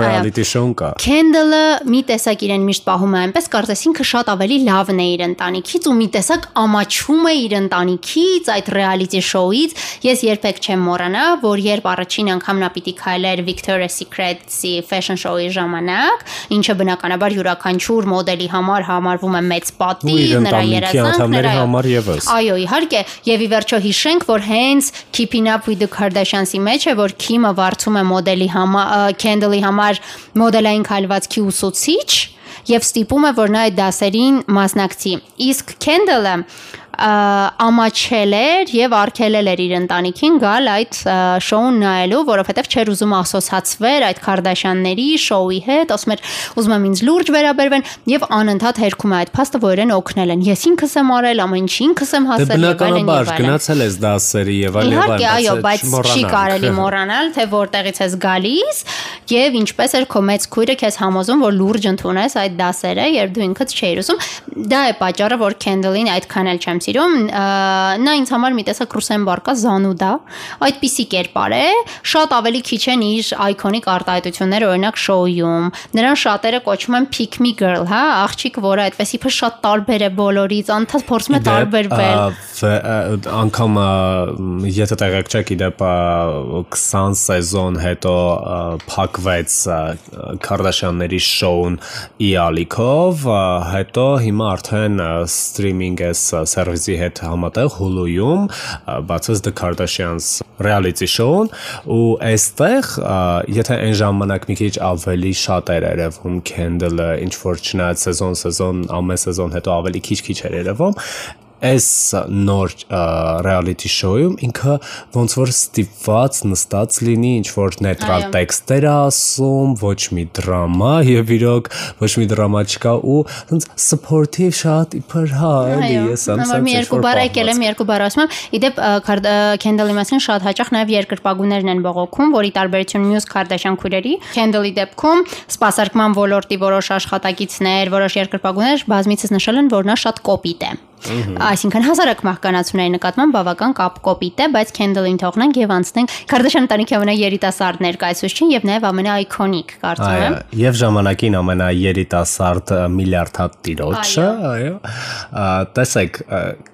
reality show-ն կա։ Kendall-ը մի տեսակ իրեն միշտ պահում է այնպես, կարծես ինքը շատ ավելի լավն է իր ընտանիքից ու մի տեսակ ամաչում է իր ընտանիքից, այդ reality show-ից։ Ես երբեք չեմ մոռանա, որ երբ առաջին անգամ նա պիտի քայլեր Victoria's Secret-ի fashion show-ի ժամանակ, ինչը բնականաբար յուրաքանչյուր մոդելի համար համարվում է մեծ պատիվ, նրա երազանքները համար եւս։ Այո, իհարկե, եւ ի վերջո հիշենք, որ հենց Keeping Up with the Kardashians-ի մեջ է, որ Kim-ը վարձում է մոդելի համար Kendall-ի համար մոդելային քայլվածքի ուսուցիչ եւ ստիպում է որ նա այդ դասերին մասնակցի։ Իսկ Kendall-ը ամաչել էր եւ արգելել էր իր ընտանիքին գալ այդ շոուն նայելու, որովհետեւ չէր ուզում ասոցացվեր այդ Քարդաշյանների շոուի հետ, ասում էր ուզում եմ ինձ լուրջ վերաբերվեն եւ անընդհատ հերքում է այդ փաստը, որ իրեն օգնել են։ Ես ինքս եմ արել, ամեն ինչ ինքս եմ հասել եւ այլն եւ այլն։ գնացել ես դասերի եւ այլն եւ այլն։ Իհարկե, այո, բայց չի կարելի մոռանալ, թե որտեղից ես գալիս եւ ինչպես էր քո մեծ քույրը քեզ համոզում, որ լուրջ ընդունես այդ դասերը, երբ դու ինքդ չէիր ուզում։ Դա է պատճառը, որ Kendall-ին այդքան էլ չեմ սիրում, նա ինձ համար մի տեսակ Ռուսեն բարկա Զանուդա, այդպիսի կերպար է, շատ ավելի քիչ են իր այկոնիկ արտահայտությունները, օրինակ շոուում։ Նրան շատերը կոչում են pick me girl, հա, աղջիկ, որը այդպես իբր շատ տարբեր է բոլորից, անթաց փորձում է տարբերվել։ Անկամ եթե տեղեկ չեք, իդեպ 20 սեզոն հետո փակվեց Քարդաշյանների շոուն ի ալիքով, հետո հիմա արդեն սթրիմինգ էս սերվիսի հետ համատեղ Hulu-ում բացած The Kardashians reality show-ն ու այստեղ եթե այն ժամանակ մի քիչ ավելի շատ էր երևում Kendall-ը ինչ որ չնայած սեզոն սեզոն ամեն սեզոն հետո ավելի քիչ-քիչ էր երևում այս նոր reality show-ում ինքը ոնց որ ստիպված նստած լինի ինչ որ նեյտրալ տեքստեր ասում, ոչ մի դրամա եւ իրոք ոչ մի դրամա չկա ու ոնց supportive շատ իբր հա էլի ես ամսած մի երկու բառ եկել եմ երկու բառ ասում եմ իդեպ Kendall-ի մասին շատ հաճախ նաեւ երկրպագուներն են բողոքում որի տարբերություն մյուս Kardashian քույրերի Kendall-ի դեպքում սպասարկման ոլորտի որոշ աշխատակիցներ, որոշ երկրպագուներ բազմիցս նշել են, որ նա շատ կոպիտ է Այսինքն հասարակ մահկանացուների նկատմամբ բավական կապ կոպիտ է, բայց Kendall-ին թողնենք եւ անցնենք Kardashian ընտանիքի ամենաերիտասարդ ներկայացուցչին եւ նաեւ ամենաայկոնիկ, կարծում եմ։ Եվ ժամանակին ամենաերիտասարդ միլիարդատ տիրոջը, այո։ Տեսեք,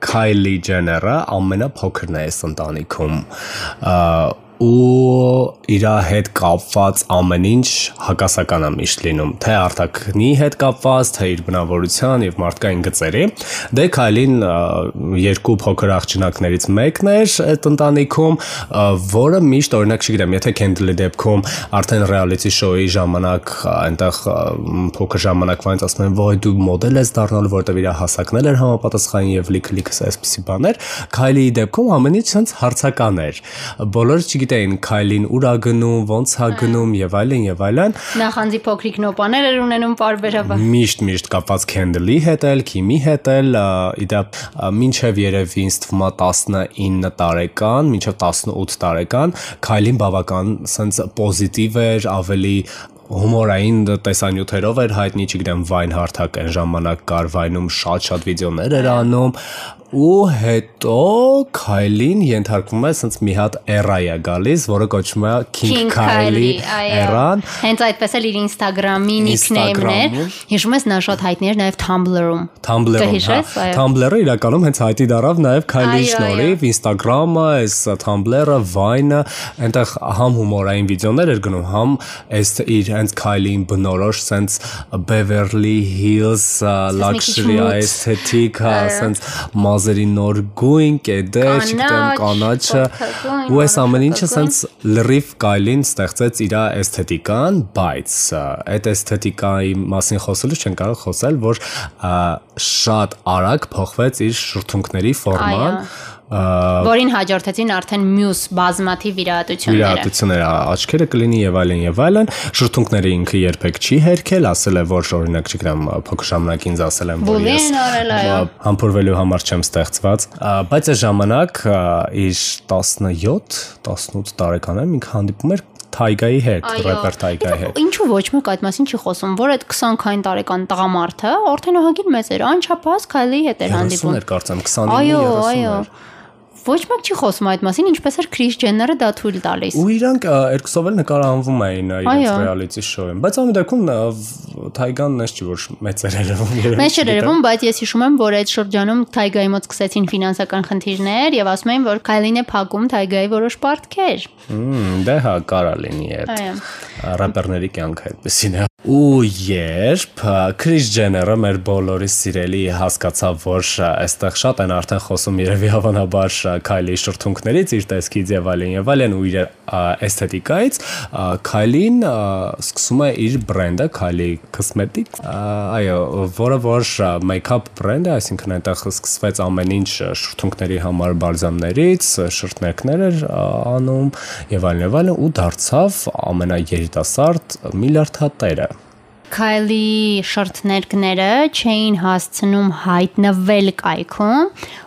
Kylie Jenner-ը ամենափոքրն է այս ընտանիքում ու իր հետ կապված ամեն ինչ հակասական է միշտ լինում, թե արտակնի հետ կապված, թե իր բնավորության եւ մարդկային գծերի։ Դե Քայլին երկու փոքր աղջնակներից մեկն էր այդ ընտանիքում, որը միշտ օրինակ չգիտեմ, եթե Kendall-ի դեպքում արդեն reality show-ի ժամանակ այնտեղ փոքր ժամանակվանից ասում են, «Ոյ դու մոդել ես դառնալու, որտեվ իր հասակնել էր համապատասխան եւ լիքը-լիքը այսպիսի բաներ»։ Քայլիի դեպքում ամեն ինչ sense հարցական էր։ Բոլորը չգիտեն գիտեին Քայլին ուր է գնում, ոնց է գնում եւ այլն եւ այլն։ Նախանձի փոքրիկ նոպաներ էր ունենում բարբերաբար։ Միշտ միշտ կապված Kendall-ի հետ էլ, Քիմի հետ էլ, իդա մինչև երևի ինձ թվում է 19 տարեկան, մինչև 18 տարեկան Քայլին բավական sense պոզիտիվ էր, ավելի հումորային տեսանյութերով էր հայտնի, չգիտեմ, Vine հարթակ այն ժամանակ կար Vine-ում շատ-շատ վիդեոներ էր անում, ու հետո Քայլին ենթարկվում է ասենց մի հատ էրա է գալիս, որը կոչվում է King Kylie էրան։ Հենց այդպես էլ իր Instagram-ի nickname-ն է։ Հիշում ես նա շատ հայտնի էր նաև Tumblr-ում։ Tumblr-ում, հա։ Tumblr-ը իրականում հենց հայտի դարավ նաև Kylie-ի շնորհիվ Instagram-ը, այս Tumblr-ը, Vine-ը, այնտեղ համ հումորային վիդեոներ էր գնում, համ այս իր հենց Kylie-ին բնորոշ sense Beverly Hills luxury aesthetic, sense մազերի նոր գույն, կեդեր, չգիտեմ, կանաչը, ու այս ամեն ինչը սենց լրիվ կայլին ստեղծեց իր էսթետիկան, բայց այդ էսթետիկայի մասին խոսելուց չեն կարող խոսել, որ շատ արագ փոխվեց իր շրթունքների ֆորման որին հաջորդեցին արդեն մյուս բազմաթիվ վիրահատությունները։ Վիրահատությունները աչքերը կլինի եւ այլն եւ այլն։ Շրթունքները ինքը երբեք չի հերքել, ասել է, որ օրինակ չգիտեմ, փոքր ժամանակ ինձ ասել են, որ ես համբուրվելու համար չեմ ստեղծված, բայց այս ժամանակ իր 17, 18 տարեկանում ինքը հանդիպում էր Թայգայի հետ, рэպեր Թայգայի հետ։ Ինչու ոչ մեկ այդ մասին չի խոսում, որ այդ 20-քային տարեկան տղամարդը արդեն ահագին մեծ էր, անչափահաս Քայլի հետ էր հանդիպում։ 30 էր կարծեմ, 29 30 էր։ Այո, այո ոչ մեկ չի խոսում այդ մասին, ինչպես էր Քրիս Ջենները դա թույլ տալիս։ Ու իրանք երկուսով էլ նկարահանվում էին իրենց ռեալիթի շոուում, բայց ամեն դեպքում Թայգան նես չի որ մեծ էր երևում երևում։ Մեծ էր երևում, բայց ես հիշում եմ, որ այդ շրջանում Թայգայի մոտ սկսեցին ֆինանսական խնդիրներ եւ ասում էին, որ Քայլին է փակում Թայգայի որոշ պարտքեր։ Հմ, դե հա, կարա լինի այդ рэպերների կյանքը այդպեսին է։ Ու երբ Քրիս Ջեները մեր բոլորի սիրելի հասկացավ, որ այստեղ շատ են արդեն խոսում երևի հավանաբար Քայլի շրթունքներից, իր տեսքից եւ այլն եւ այլն ու իր էսթետիկայից, Քայլին սկսում է իր բրենդը Քայլի Cosmetic, այո, որը որ make-up բրենդ է, այսինքն այնտեղ սկսվեց ամեն ինչ շրթունքների համար բալզամներից, շրթներքներ էր անում եւ այլն եւ այլն ու դարձավ ամենաերիտասարդ միլիարդատերը Քայլի շրթներկները չէին հասցնում հայտնվել կայքում,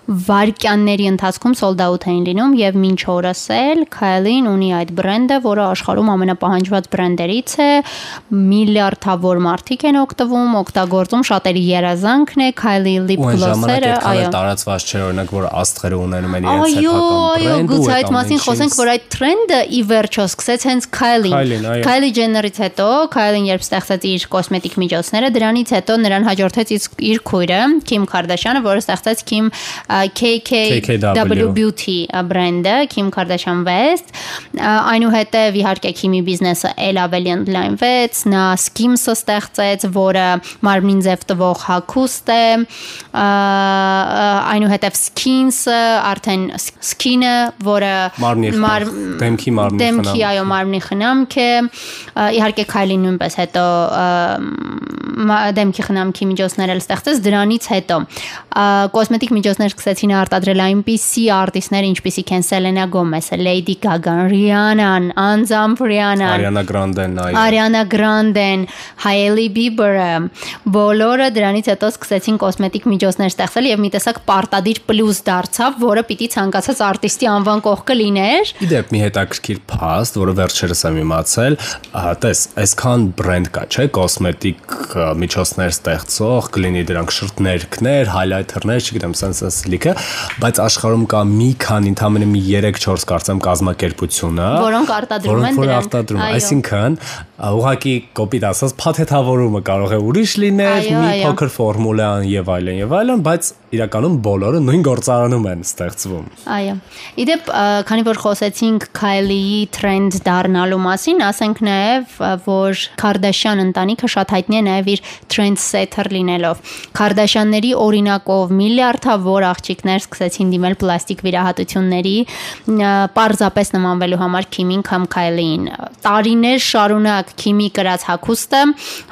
վարկյանների ընթացքում sold out էին լինում եւ մինչ օրս էլ Քայլին ունի այդ բրենդը, որը աշխարհում ամենապահանջված բրենդերից է, միլիարդավոր մարդիկ են օգտվում, օգտագործում, շատերի երազանքն է Քայլի lip gloss-երը, այո։ տարածված չէ օրինակ, որ աստղերը ունենում են իրենց սեփական բրենդը։ Այո, գուցե այդ մասին խոսենք, որ այդ տրենդը ի վերջո սկսեց հենց Քայլին։ Քայլի Ջեներից հետո, Քայլին երբ ստեղծեց իր կոսմետիկ միջոցները, դրանից հետո նրան հաջորդեց իր քույրը Քիմ Քարդաշյանը, որը ստեղծեց Քիմ KKW Beauty բրենդը Kim Kardashian West. Այնուհետև իհարկե Kim-ի բիզնեսը ել ավելի ընդլայնվեց նա Skims-ը ստեղծեց որը մարմնին ձև տվող հագուստ է այնուհետև Skins-ը արդեն Skin-ը որը դեմքի մարմնի դեմքի այո մարմնի խնամք է իհարկե Kylie նույնպես հետո դեմքի խնամքի միջոցներ էլ ստեղծեց դրանից հետո կոսմետիկ միջոցներ սկսեցին արտադրել այնպիսի արտիստներ ինչպիսիք են Selena Gomez-ը, Lady Gaga-ն, Rihanna-ն, անձամբ Rihanna-ն, Ariana Grande-ն, այո, Ariana Grande-ն, Hailey Bieber-ը, բոլորը դրանից հետո սկսեցին կոսմետիկ միջոցներ ստեղծել եւ մի տեսակ պարտադիր պլյուս դարձավ, որը պիտի ցանկացած արտիստի անվան կողքը լիներ։ Իդեպ մի հետաքրքիր փաստ, որը վերջերս եմ իմացել, տես, այսքան բրենդ կա, չէ, կոսմետիկ միջոցներ ստեղծող, կլինի դրանք շրթներքներ, highlighter-ներ, չգիտեմ, sense լիքը, բայց աշխարհում կա մի քանի, ընդամենը մի 3-4 կարծեմ կազմակերպությունը, որոնք արտադրում են դրանք։ Որոնք արտադրում, այսինքն ուղղակի կոպիտ ասած փաթեթավորումը կարող է ուրիշ լինել, մի փոքր ֆորմուլան եւ այլն եւ այլն, բայց իրականում բոլորը նույն գործարանում են ստեղծվում։ Այո։ Իդեպ, քանի որ խոսեցինք Kylie-ի trend դառնալու մասին, ասենք նաև, որ Kardashian ընտանիքը շատ հայտնի է նաև իր trend setter լինելով։ Kardashian-ների օրինակով միլիարդավոր աղջիկներ սկսեցին դիմել պլաստիկ վիրահատությունների, պարզապես նմանվելու համար Kim-ին կամ Kylie-ին։ Տարիներ շարունակ Kim-ի կրած հագուստը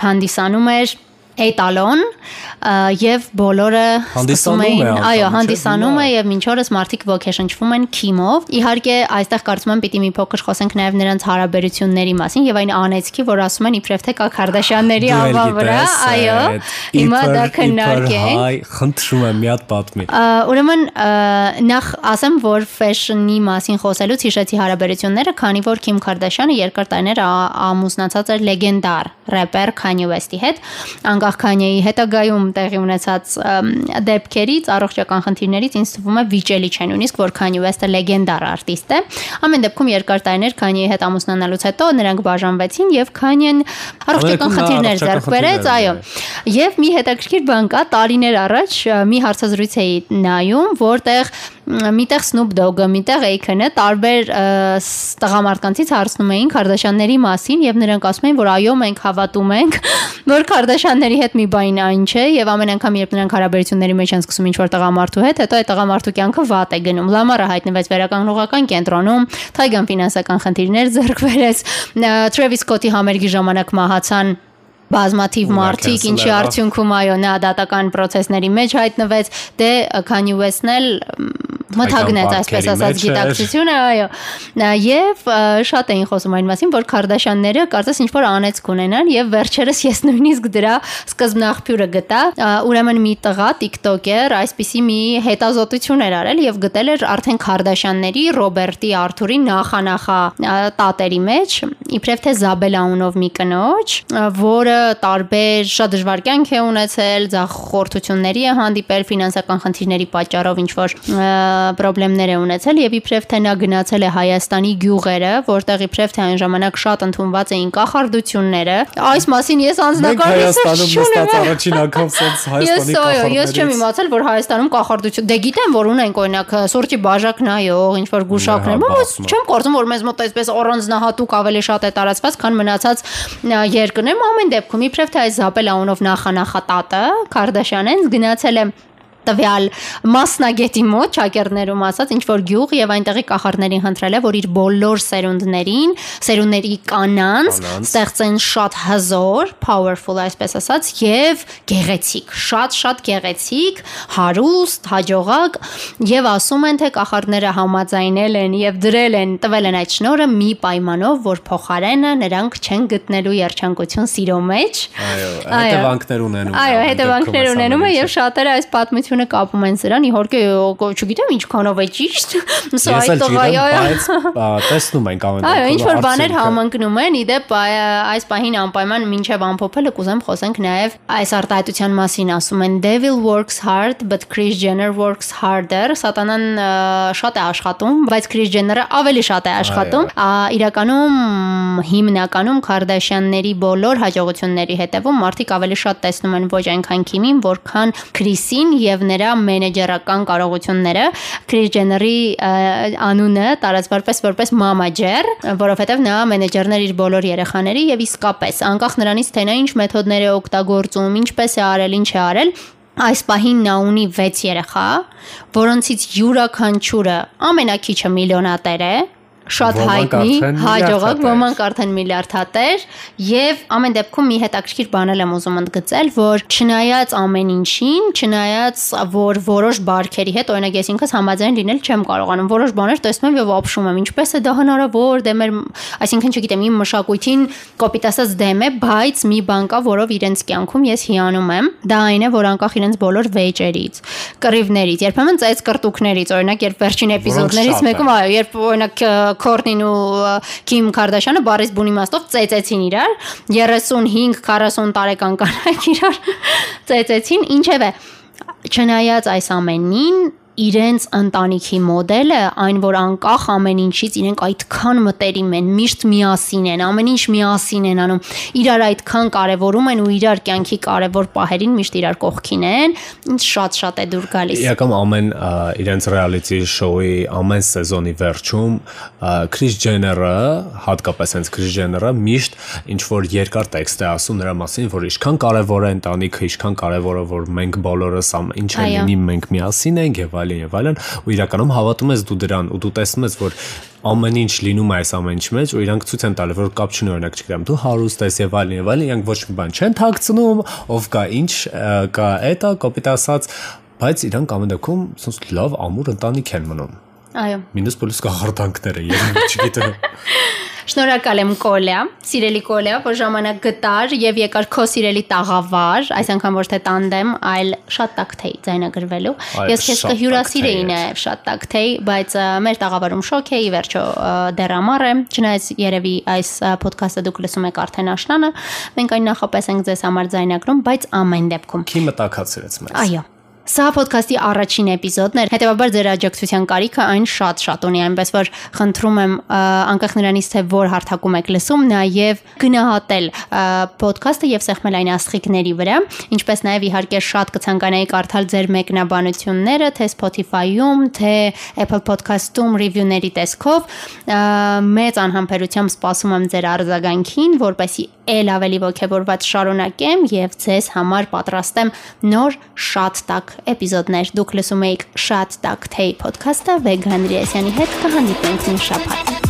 հանդիսանում էր էտալոն եւ բոլորը սկսում էին, այո, հանդիսանում է եւ մինչ օրս մարդիկ ոգեշնչվում են քիմով։ Իհարկե, այստեղ կարծում եմ պիտի մի փոքր խոսենք նաեւ նրանց հարաբերությունների մասին եւ այն անեցքի, որ ասում են իբրև թե կա Քարդաշյանների անվան վրա, այո։ Հիմա դա քննարկենք։ Այ, խնդրում եմ մի հատ պատմի։ Ուրեմն նախ ասեմ, որ fashion-ի մասին խոսելուց հիշեցի հարաբերությունները, քանի որ Kim Kardashian-ը երկար տարիներ ամուսնացած էր լեգենդար рэպեր Kanye West-ի հետ։ Անկա անկախ Քանյեի հետագայում տեղի ունեցած դեպքերից, առողջական խնդիրներից ինձ թվում է վիճելի չէ նույնիսկ որ Քանյե Վեսթը լեգենդար արտիստ է։ Ամեն դեպքում երկար տարիներ Քանյեի հետ ամուսնանալուց հետո նրանք բաժանվեցին եւ Քանյեն առողջական խնդիրներ ձեռք բերեց, այո։ Եվ մի հետաքրքիր բան կա, տարիներ առաջ մի հարցազրույց էի նայում, որտեղ միտեղ Snoop Dogg-ը, միտեղ Akon-ը տարբեր տղամարդկանցից հարցնում էին Քարդաշյանների մասին եւ նրանք ասում էին, որ այո, մենք հավատում ենք, որ Քարդաշյանների հետ մի բան այն չէ եւ ամեն անգամ երբ նրանք հարաբերությունների մեջ են սկսում ինչ-որ տղամարդու հետ, հետո այդ տղամարդու կյանքը վատ է գնում։ Լամարը հայտնվեց վերականգնողական կենտրոնում, Թայգան ֆինանսական խնդիրներ ձեռք բերեց, Travis Scott-ի համերգի ժամանակ մահացան բազմաթիվ մարդիկ, ինչի արդյունքում այո, նա դատական process-ների մեջ հայտնվեց, դե Kanye West-ն էլ մթագնեց այսպես ասած գիտակցությունը, այո։ Եվ շատ էին խոսում այն մասին, որ Քարդաշյանները կարծես ինչ որ անեցք ունենան եւ վերջերս ես նույնիսկ դրա սկզբնաղբյուրը գտա։ Ուրեմն մի տղա TikToker այսպիսի մի հետազոտություն էր արել եւ գտել էր արդեն Քարդաշյանների Ռոբերտի Արթուրի նախանախա տատերի մեջ, իբրև թե Զաբելա ունով մի կնոջ, որը տարբեր շատ դժվար կյանք է ունեցել, ձախորդությունների է հանդիպել ֆինանսական խնդիրների պատճառով ինչ որ խնդիրներ է ունեցել եւ իբրև թե նա գնացել է Հայաստանի գյուղերը, որտեղ իբրև թե այն ժամանակ շատ ընդունված էին կախարդությունները։ Այս մասին ես անձնական Հայաստանում նստած առաջին անգամ sense Հայաստանի կախարդներից։ Ես չեմ իմացել, որ Հայաստանում կախարդություն։ Դե գիտեմ, որ ունենք օրինակ սուրճի բաժակ նայող, ինչ որ գուշակներ, բայց չեմ կարծում, որ մեզ մոտ այսպես առանձնահատուկ ավելի շատ է տարածված, քան մնացած երկրներում։ Ամեն դեպքում իբրև թե այս Զապել անունով նախանախատատը Կարդաշյանեն գնացել է տվյալ մասնագետի մոտ ճակերներում ասած ինչ որ գյուղ եւ այնտեղի կախարդներին խնդրել է որ իր բոլոր սերունդներին, սերունդների կանանց ստեղծեն շատ հզոր, powerful այսպես ասած եւ գեղեցիկ, շատ-շատ գեղեցիկ, հարուստ, հաջողակ եւ ասում են թե կախարդները համաձայնել են եւ դրել են, տվել են այդ շնորը մի պայմանով, որ փոխարենը նրանք չեն գտնելու երջանկություն սիրո մեջ։ Այո, հետևանքներ ունենում։ Այո, հետևանքներ ունենում է եւ շատերը այս պատմությունը ինքնությունը կապում են սրան, իհարկե չգիտեմ ինչքանով է ճիշտ։ Սա այդ տղայա, բայց տեսնում ենք ամեն դեպքում։ Այո, ինչ որ բաներ համընկնում են, իդեպ այս պահին անպայման մինչև ամփոփելը կուզեմ խոսենք նաև այս արտահայտության մասին, ասում են devil works hard but Kris Jenner works harder։ Սատանան շատ է աշխատում, բայց Kris Jenner-ը ավելի շատ է աշխատում։ Իրականում հիմնականում Kardashian-ների բոլոր հաջողությունների հետևում մարդիկ ավելի շատ տեսնում են ոչ այնքան Քիմին, որքան Քրիսին եւ նրա մենեջերական կարողությունները։ Քրիս Ջեների անունը տարածվարպես որպես Mama Jer, որովհետև նա մենեջերներ իր բոլոր երեխաների եւ իսկապես անկախ նրանից թե նա ինչ մեթոդներ է օգտագործում, ինչպես է արել, ինչ է արել, Այս պահին նա ունի 6 երեխա, որոնցից յուրաքանչյուրը ամենակիչը միլիոնատեր է, շատ հայտնի, հաջողակ, ոմանք արդեն միլիարդատեր եւ ամեն դեպքում մի հետաքրքիր բանել եմ ուզում ընդգծել, որ չնայած ամեն ինչին, չնայած որ որոշ բարքերի հետ, օրինակ ես ինքս համաձայն լինել չեմ կարողանում, որոշ բաներ տեսնում եմ եւ ապշում եմ, ինչպես է դա հնարավոր, դե մեր, այսինքն չգիտեմ, իմ մշակույթին կոպիտ ասած դեմ է, բայց մի բան կա, որով իրենց կյանքում ես հիանում եմ, դա այն է, որ անկախ իրենց բոլոր վեճերից, կռիվներից, երբեմն ծայծ կրտուկներից, օրինակ երբ վերջին էպիզոդներից մեկում, այո, երբ օրինակ Քորնին ու Քիմ Քարդաշյանը բարիս բուն իմաստով ծեծեցին իրար 35-40 տարեկան կանայք իրար ծեծեցին ինչևէ չնայած այս ամենին իրենց ընտանիքի մոդելը, այն որ անկախ ամեն ինչից իրենք այդքան մտերիմ են, միշտ միասին են, ամեն ինչ միասին են անում, իրար այդքան կարևորում են ու իրար կյանքի կարևոր պահերին միշտ իրար կողքին են, ինձ շատ-շատ է դուր գալիս։ Իրական ամեն իրենց reality show-ի ամեն սեզոնի վերջում Քրիս Ջեները, հատկապես հենց Քրիս Ջեները միշտ ինչ որ երկար տեքստ է ասում նրա մասին, որ ինչքան կարևոր է ընտանիքը, ինչքան կարևոր է որ մենք բոլորս ինչ է լինի մենք միասին ենք եւ այլ այլն եւ այլն ու իրականում հավատում ես դու դրան ու դու տեսնում ես որ ամեն ինչ լինում է այս ամեն ինչ մեջ ու իրանք ցույց են տալի որ կապ չունի օրինակ չգիտեմ դու հարուստ ես եւ այլն եւ այլն իրանք ոչ մի բան չեն թաքցնում ով կա ինչ կա էտա կոպիտ ասած բայց իրանք ամեն դեպքում ոնց լավ ամուր ընտանիք են մնում այո մինուս պլյուս կախարդանքները եւ չգիտեմ Շնորհակալ եմ Կոլյա, սիրելի Կոլյա, որ ժամանակ գտար եւ եկար քո սիրելի տաղավար, այս անգամ ոչ թե տանդեմ, այլ շատ տակթեյ ձայնագրվելու։ Ես քեզ կհյուրասիրեի նաեւ շատ տակթեյ, բայց մեր տաղավարում շոկ էի, վերջո դեռամառ է, չնայած երևի այս ոդքասթը դուք լսում եք արդեն աշնանը, մենք այն նախապես ենք ձեզ համար ձայնագրում, բայց ամեն դեպքում։ Քիմը տակացրեց մեզ։ Այո Սա ոդքասթի առաջին էպիզոդն էր։ Հետևաբար ձեր աջակցության կարիքը այն շատ-շատ ունի, այնպես որ խնդրում եմ անկախ նրանից թե որ հարթակում եք լսում, նաև գնահատել ոդքասթը եւ սեղմել այն աստղիկների վրա, ինչպես նաև իհարկե շատ կցանկանայի կարդալ ձեր մեկնաբանությունները թե Spotify-ում, թե Apple Podcast-ում ռիվյուների տեսքով։ Մեծ անհամբերությամբ սպասում եմ ձեր արձագանքին, որպեսի ել ավելի ողջավորված շարունակեմ եւ ձեզ համար պատրաստեմ նոր շատ տակ էպիզոդներ։ Դուք լսում եք շատ տակ թեյ ոդքասթը Վեգան Ռիասյանի հետ կհանդիպենք մի շաբաթ։